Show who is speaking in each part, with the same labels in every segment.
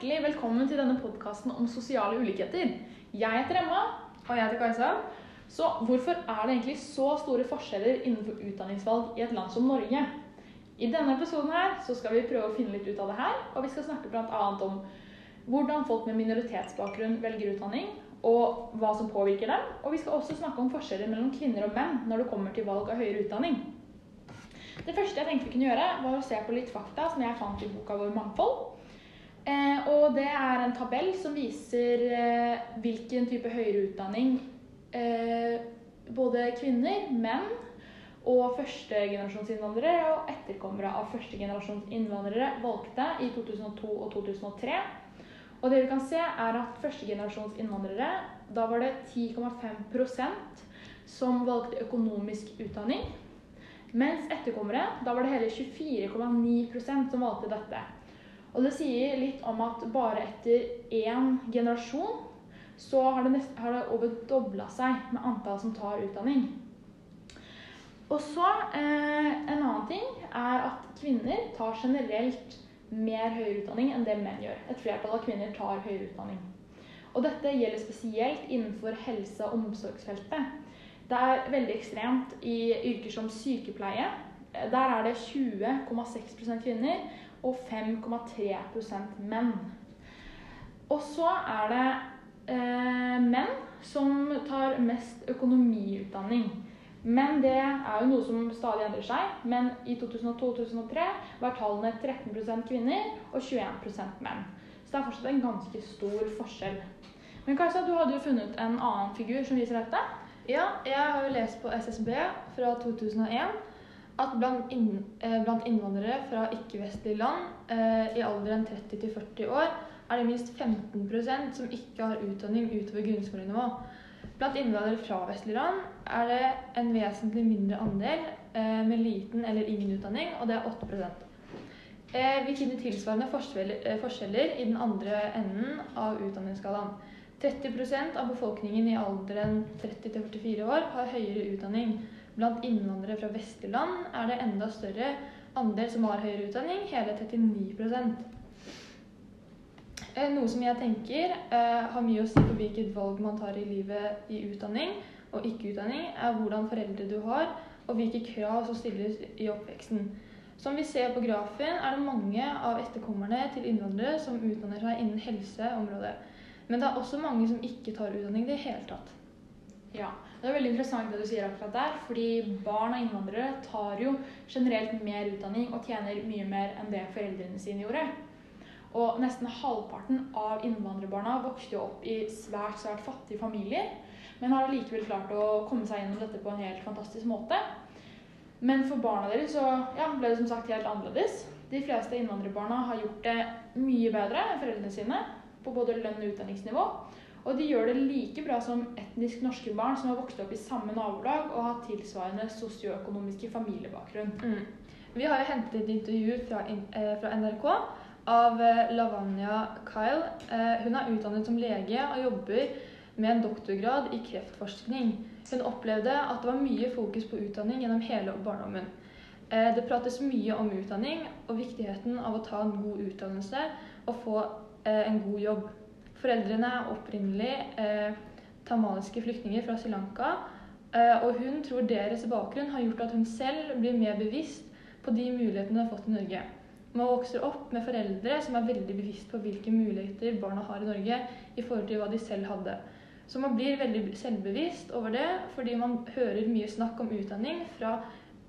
Speaker 1: Hjertelig velkommen til denne podkasten om sosiale ulikheter. Jeg heter Emma.
Speaker 2: Og jeg heter Kajsa.
Speaker 1: Så hvorfor er det egentlig så store forskjeller innenfor utdanningsvalg i et land som Norge? I denne episoden her så skal vi prøve å finne litt ut av det her, og vi skal snakke bl.a. om hvordan folk med minoritetsbakgrunn velger utdanning, og hva som påvirker dem. Og vi skal også snakke om forskjeller mellom kvinner og menn når det kommer til valg av høyere utdanning. Det første jeg tenkte vi kunne gjøre, var å se på litt fakta som jeg fant i boka vår Mangfold. Eh, og det er en tabell som viser eh, hvilken type høyere utdanning eh, både kvinner, menn og førstegenerasjonsinnvandrere og etterkommere av førstegenerasjonsinnvandrere valgte i 2002 og 2003. Og det vi kan se, er at førstegenerasjonsinnvandrere, da var det 10,5% som valgte økonomisk utdanning. Mens etterkommere, da var det hele 24,9% som valgte dette. Og det sier litt om at bare etter én generasjon så har det, nest, har det over dobla seg med antall som tar utdanning. Og så eh, En annen ting er at kvinner tar generelt mer høyere utdanning enn det menn gjør. Et flertall av kvinner tar høyere utdanning. Og dette gjelder spesielt innenfor helse- og omsorgsfeltet. Det er veldig ekstremt i yrker som sykepleie. Der er det 20,6% kvinner og 5,3% menn. Og så er det eh, menn som tar mest økonomiutdanning. Men det er jo noe som stadig endrer seg. Men i 2002-2003 var tallene 13% kvinner og 21% menn. Så det er fortsatt en ganske stor forskjell. Men Kajsa, du hadde jo funnet en annen figur som viser dette?
Speaker 2: Ja, jeg har jo lest på SSB fra 2001 at blant, inn, eh, blant innvandrere fra ikke-vestlige land eh, i alderen 30 til 40 år er det minst 15% som ikke har utdanning utover grunnskolenivå. Blant innvandrere fra vestlige land er det en vesentlig mindre andel eh, med liten eller ingen utdanning, og det er 8 eh, Vi finner tilsvarende forskjeller i den andre enden av utdanningsskalaen. 30% av befolkningen i alderen 30 44 år har høyere utdanning. Blant innvandrere fra vestlige land er det enda større andel som har høyere utdanning, hele 39 eh, Noe som jeg tenker eh, har mye å si på hvilket valg man tar i livet i utdanning og ikke utdanning, er hvordan foreldre du har, og hvilke krav som stilles i oppveksten. Som vi ser på grafen, er det mange av etterkommerne til innvandrere som utdanner seg innen helseområdet. Men det er også mange som ikke tar utdanning i det hele tatt.
Speaker 1: Ja, det er veldig interessant det du sier akkurat der. Fordi barn av innvandrere tar jo generelt mer utdanning og tjener mye mer enn det foreldrene sine gjorde. Og nesten halvparten av innvandrerbarna vokste opp i svært, svært fattige familier. Men har likevel klart å komme seg gjennom dette på en helt fantastisk måte. Men for barna deres så ja, ble det som sagt helt annerledes. De fleste innvandrerbarna har gjort det mye bedre enn foreldrene sine på både lønn og utdanningsnivå. Og de gjør det like bra som etnisk norske barn som har vokst opp i samme nabolag og har tilsvarende sosioøkonomiske familiebakgrunn.
Speaker 2: Mm. Vi har jo hentet et intervju fra, eh, fra NRK av eh, Lavanya Kyle. Eh, hun er utdannet som lege og jobber med en doktorgrad i kreftforskning. Hun opplevde at det var mye fokus på utdanning gjennom hele barndommen. Det prates mye om utdanning og viktigheten av å ta en god utdannelse og få en god jobb. Foreldrene er opprinnelig eh, tamaliske flyktninger fra Sri Lanka. Eh, og hun tror deres bakgrunn har gjort at hun selv blir mer bevisst på de mulighetene hun har fått i Norge. Man vokser opp med foreldre som er veldig bevisst på hvilke muligheter barna har i Norge i forhold til hva de selv hadde. Så man blir veldig selvbevisst over det fordi man hører mye snakk om utdanning fra,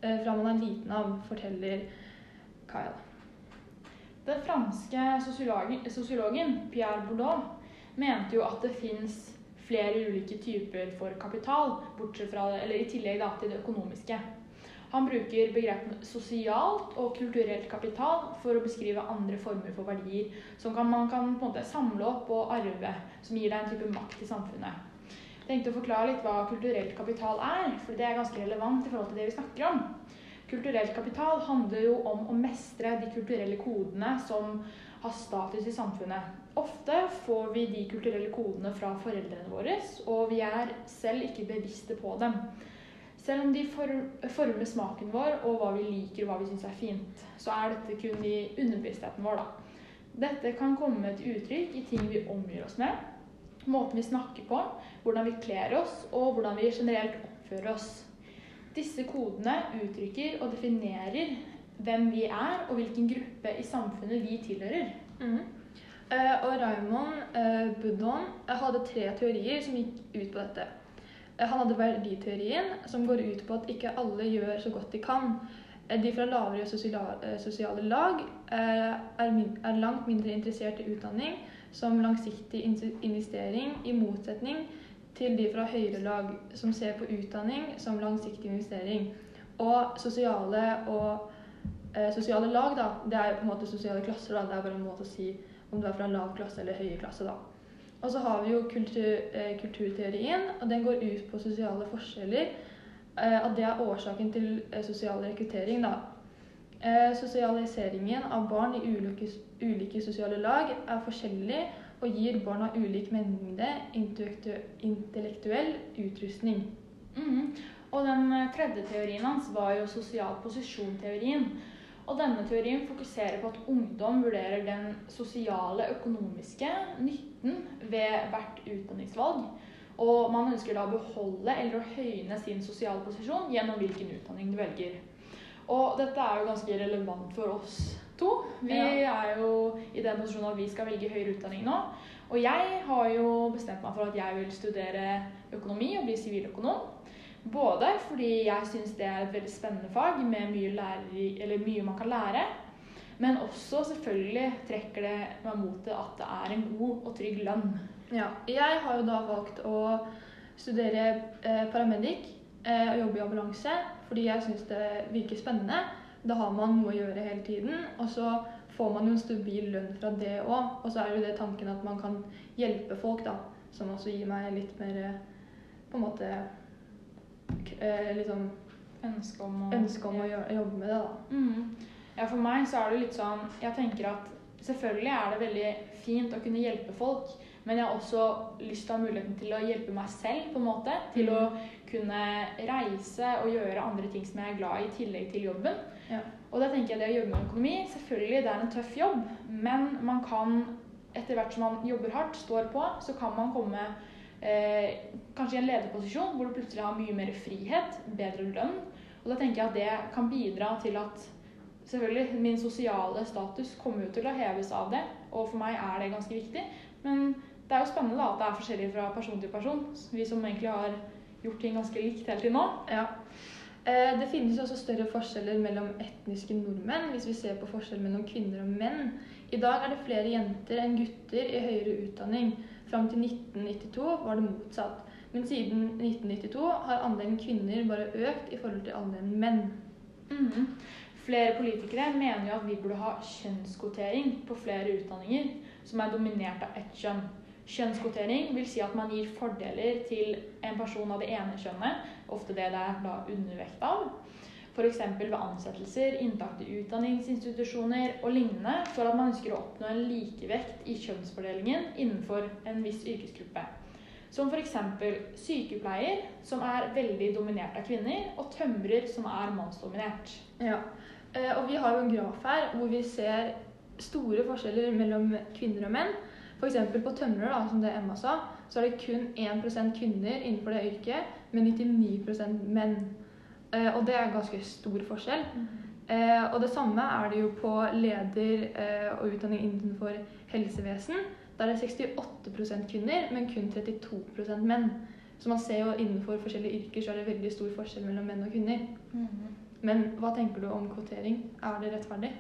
Speaker 2: eh, fra man er liten av, forteller Kyle.
Speaker 1: Den franske sosiologen, Pierre Bourdon mente jo at det fins flere ulike typer for kapital, fra, i tillegg da, til det økonomiske. Han bruker begrepene sosialt og kulturelt kapital for å beskrive andre former for verdier som kan, man kan på en måte samle opp og arve, som gir deg en type makt i samfunnet. Jeg tenkte å forklare litt hva kulturelt kapital er, for det er ganske relevant i forhold til det vi snakker om. Kulturelt kapital handler jo om å mestre de kulturelle kodene som har status i samfunnet. Ofte får vi de kulturelle kodene fra foreldrene våre, og vi er selv ikke bevisste på dem. Selv om de former smaken vår og hva vi liker og hva vi syns er fint, så er dette kun i underbevisstheten vår. da. Dette kan komme til uttrykk i ting vi omgir oss med, måten vi snakker på, hvordan vi kler oss og hvordan vi generelt oppfører oss. Disse kodene uttrykker og definerer hvem vi er og hvilken gruppe i samfunnet vi tilhører.
Speaker 2: Mm. Uh, og Raymond uh, Budon eh, hadde tre teorier som gikk ut på dette. Uh, han hadde verditeorien, som går ut på at ikke alle gjør så godt de kan. De fra lavere sosiale, lag er, er langt mindre interessert i utdanning som langsiktig in- investering, i motsetning til de fra høyere lag som ser på utdanning som langsiktig investering. Og sosiale og eh, sosiale lag, da, det er på en måte sosiale klasser. Da. Det er bare en måte å si om du er fra en lav klasse eller høye klasse. da. Og så har vi jo kultur, eh, kulturteorien, og den går ut på sosiale forskjeller. Eh, at det er årsaken til eh, sosial rekruttering. da. Eh, sosialiseringen av barn i ulike, ulike sosiale lag er forskjellig og gir barna ulik mengde intellektu- intellektuell utrustning.
Speaker 1: Mhm. Og den eh, tredje teorien hans var jo sosial posisjon-teorien. Og denne teorien fokuserer på at ungdom vurderer den sosiale, økonomiske nytten ved hvert utdanningsvalg. Og man ønsker da å beholde eller å høyne sin sosiale posisjon gjennom hvilken utdanning du velger. Og dette er jo ganske relevant for oss to. Vi er jo i den posisjonen at vi skal velge høyere utdanning nå. Og jeg har jo bestemt meg for at jeg vil studere økonomi og bli siviløkonom. Både fordi jeg syns det er et veldig spennende fag med mye, lærer, mye man kan lære. Men også selvfølgelig trekker det meg mot det at det er en god og trygg lønn.
Speaker 2: Ja, jeg har jo da valgt å studere eh, paramedic eh, og jobbe i ambulanse fordi jeg syns det virker spennende. Da har man noe å gjøre hele tiden, og så får man jo en stabil lønn fra det òg. Og så er jo det tanken at man kan hjelpe folk, da, som også gir meg litt mer eh, på en måte eh, liksom
Speaker 1: Ønske om å,
Speaker 2: ønske om å gjøre, jobbe med det, da.
Speaker 1: Mm. Ja, for meg så er det litt sånn Jeg tenker at selvfølgelig er det veldig fint å kunne hjelpe folk, men jeg har også lyst til å ha muligheten til å hjelpe meg selv, på en måte. Til å kunne reise og gjøre andre ting som jeg er glad i, i tillegg til jobben.
Speaker 2: Ja.
Speaker 1: Og da tenker jeg det å jobbe med økonomi, selvfølgelig det er en tøff jobb, men man kan etter hvert som man jobber hardt, står på, så kan man komme eh, kanskje i en lederposisjon hvor du plutselig har mye mer frihet, bedre lønn. Og da tenker jeg at det kan bidra til at selvfølgelig min sosiale status kommer jo til å heves av det, og for meg er det ganske viktig. Men det er jo spennende da at det er forskjellig fra person til person. Vi som egentlig har gjort ting ganske likt helt til nå.
Speaker 2: Ja. Eh, Det finnes også større forskjeller mellom etniske nordmenn hvis vi ser på forskjell mellom kvinner og menn. I dag er det flere jenter enn gutter i høyere utdanning. Fram til 1992 var det motsatt. Men siden 1992 har andelen kvinner bare økt i forhold til andelen menn.
Speaker 1: Mhm. Flere politikere mener jo at vi burde ha kjønnskvotering på flere utdanninger som er dominert av ett kjønn. Kjønnskvotering vil si at man gir fordeler til en person av det ene kjønnet, ofte det det er da undervekt av. F.eks. ved ansettelser, inntak til utdanningsinstitusjoner og lignende, for at man ønsker å oppnå en likevekt i kjønnsfordelingen innenfor en viss yrkesgruppe. Som f.eks. sykepleier, som er veldig dominert av kvinner, og tømrer, som er mannsdominert.
Speaker 2: Ja. Eh, Og vi har jo en graf her hvor vi ser store forskjeller mellom kvinner og menn. F.eks. på tømrer, da, som det Emma sa, så er det kun 1% kvinner innenfor det yrket, men 99 menn. Eh, Og det er ganske stor forskjell. Eh, og det samme er det jo på leder eh, og utdanning innenfor helsevesen. Der er det 68% kvinner, men kun 32% menn. Så man ser jo innenfor forskjellige yrker så er det veldig stor forskjell mellom menn og kvinner. Men hva tenker du om kvotering? Er det rettferdig?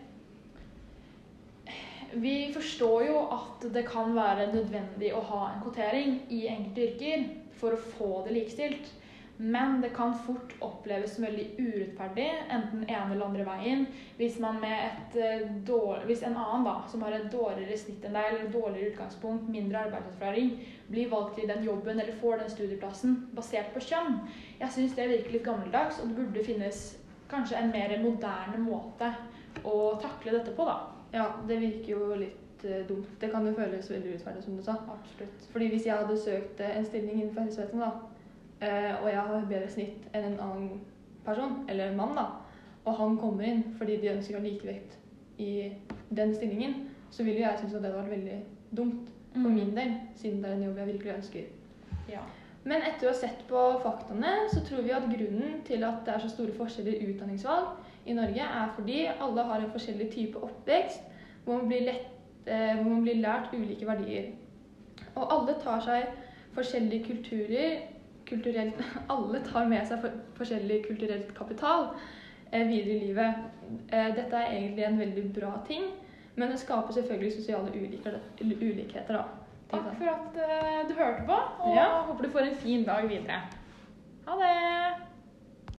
Speaker 1: Vi forstår jo at det kan være nødvendig å ha en kvotering i enkelte yrker for å få det likestilt. Men det kan fort oppleves som veldig urettferdig, enten ene eller andre veien, hvis eh, dårlig, hvis en annen da, som har et dårligere snitt enn deg, eller dårligere utgangspunkt, mindre arbeidserfaring, blir valgt til den jobben eller får den studieplassen basert på kjønn. Jeg syns det virker litt gammeldags, og det burde finnes kanskje en mer moderne måte å takle dette på, da.
Speaker 2: Ja, det virker jo litt uh, dumt. Det kan jo føles veldig urettferdig, som du sa.
Speaker 1: Absolutt.
Speaker 2: Fordi hvis jeg hadde søkt eh, en stilling innenfor helsevesenet, da, eh, og jeg har bedre snitt enn en annen person, eller en mann, da, og han kommer inn fordi de ønsker å ha likevekt i den stillingen, så ville jo jeg synes at det hadde vært veldig dumt for
Speaker 1: Mm.
Speaker 2: min del, siden det er en jobb jeg virkelig ønsker.
Speaker 1: Ja.
Speaker 2: Men etter å ha sett på faktaene, så tror vi at grunnen til at det er så store forskjeller i utdanningsvalg i Norge, er fordi alle har en forskjellig type oppvekst, hvor man blir, lett, eh, hvor man blir lært ulike verdier. Og alle tar seg forskjellige kulturer Alle tar med seg for, forskjellig kulturelt kapital eh, videre i livet. Eh, dette er egentlig en veldig bra ting, men det skaper selvfølgelig sosiale ulikheter. da.
Speaker 1: Takk for at eh, du hørte på, og
Speaker 2: Ja.
Speaker 1: håper du får en fin dag videre. Ha det!